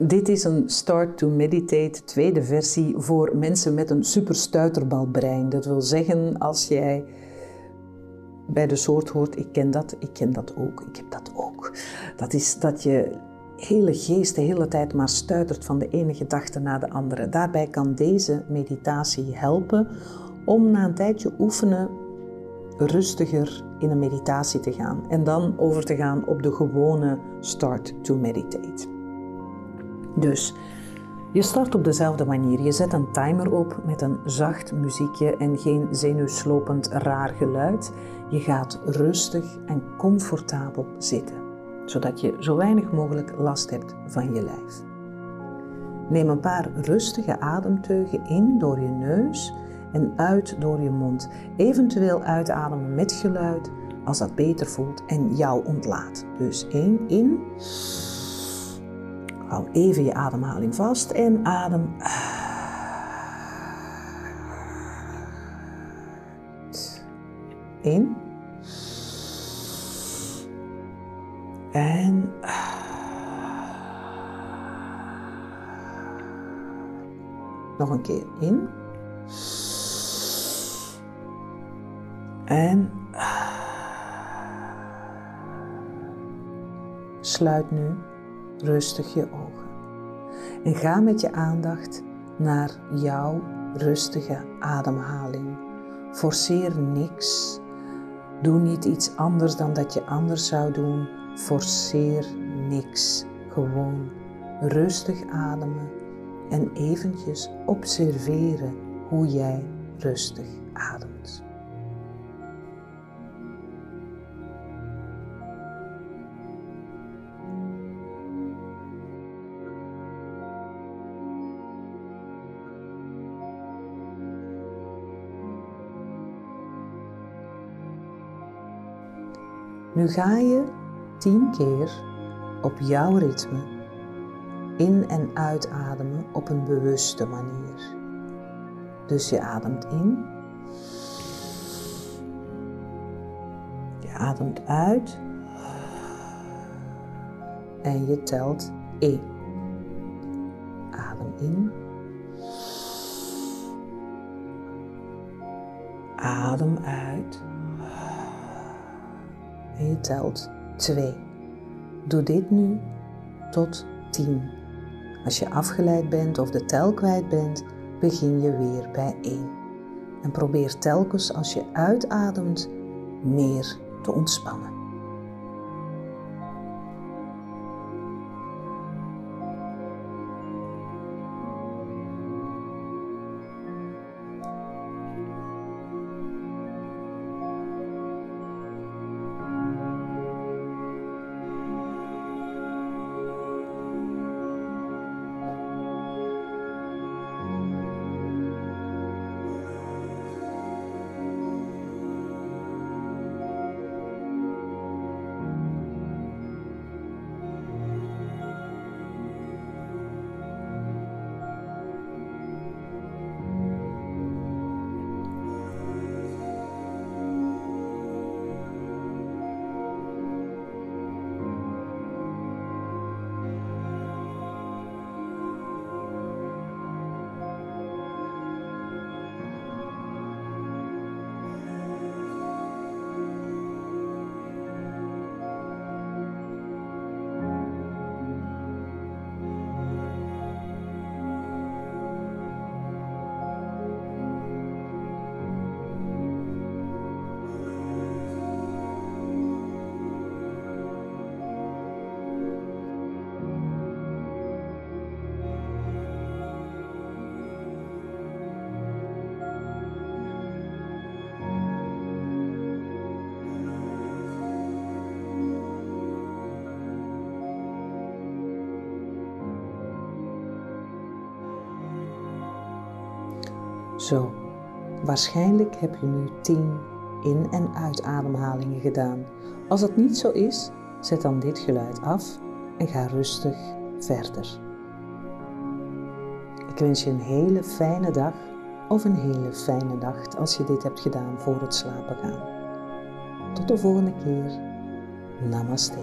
Dit is een Start to Meditate tweede versie voor mensen met een superstuiterbalbrein. Dat wil zeggen, als jij bij de soort hoort, ik ken dat, ik ken dat ook, ik heb dat ook. Dat is dat je hele geest de hele tijd maar stuitert van de ene gedachte naar de andere. Daarbij kan deze meditatie helpen om na een tijdje oefenen rustiger in een meditatie te gaan en dan over te gaan op de gewone start to meditate. Dus je start op dezelfde manier. Je zet een timer op met een zacht muziekje en geen zenuwslopend raar geluid. Je gaat rustig en comfortabel zitten, zodat je zo weinig mogelijk last hebt van je lijf. Neem een paar rustige ademteugen in door je neus en uit door je mond. Eventueel uitademen met geluid als dat beter voelt en jou ontlaat. Dus één in. Hou even je ademhaling vast en adem. In. En nog een keer in. En sluit nu rustig je ogen. En ga met je aandacht naar jouw rustige ademhaling. Forceer niks. Doe niet iets anders dan dat je anders zou doen. Forceer niks. Gewoon rustig ademen en eventjes observeren hoe jij rustig ademt. Nu ga je tien keer op jouw ritme in- en uitademen op een bewuste manier. Dus je ademt in. Je ademt uit. En je telt één. Adem in. Adem uit. En je telt 2. Doe dit nu tot 10. Als je afgeleid bent of de tel kwijt bent, begin je weer bij 1. En probeer telkens als je uitademt meer te ontspannen. Zo, waarschijnlijk heb je nu 10 in- en uitademhalingen gedaan. Als dat niet zo is, zet dan dit geluid af en ga rustig verder. Ik wens je een hele fijne dag of een hele fijne nacht als je dit hebt gedaan voor het slapen gaan. Tot de volgende keer. Namaste.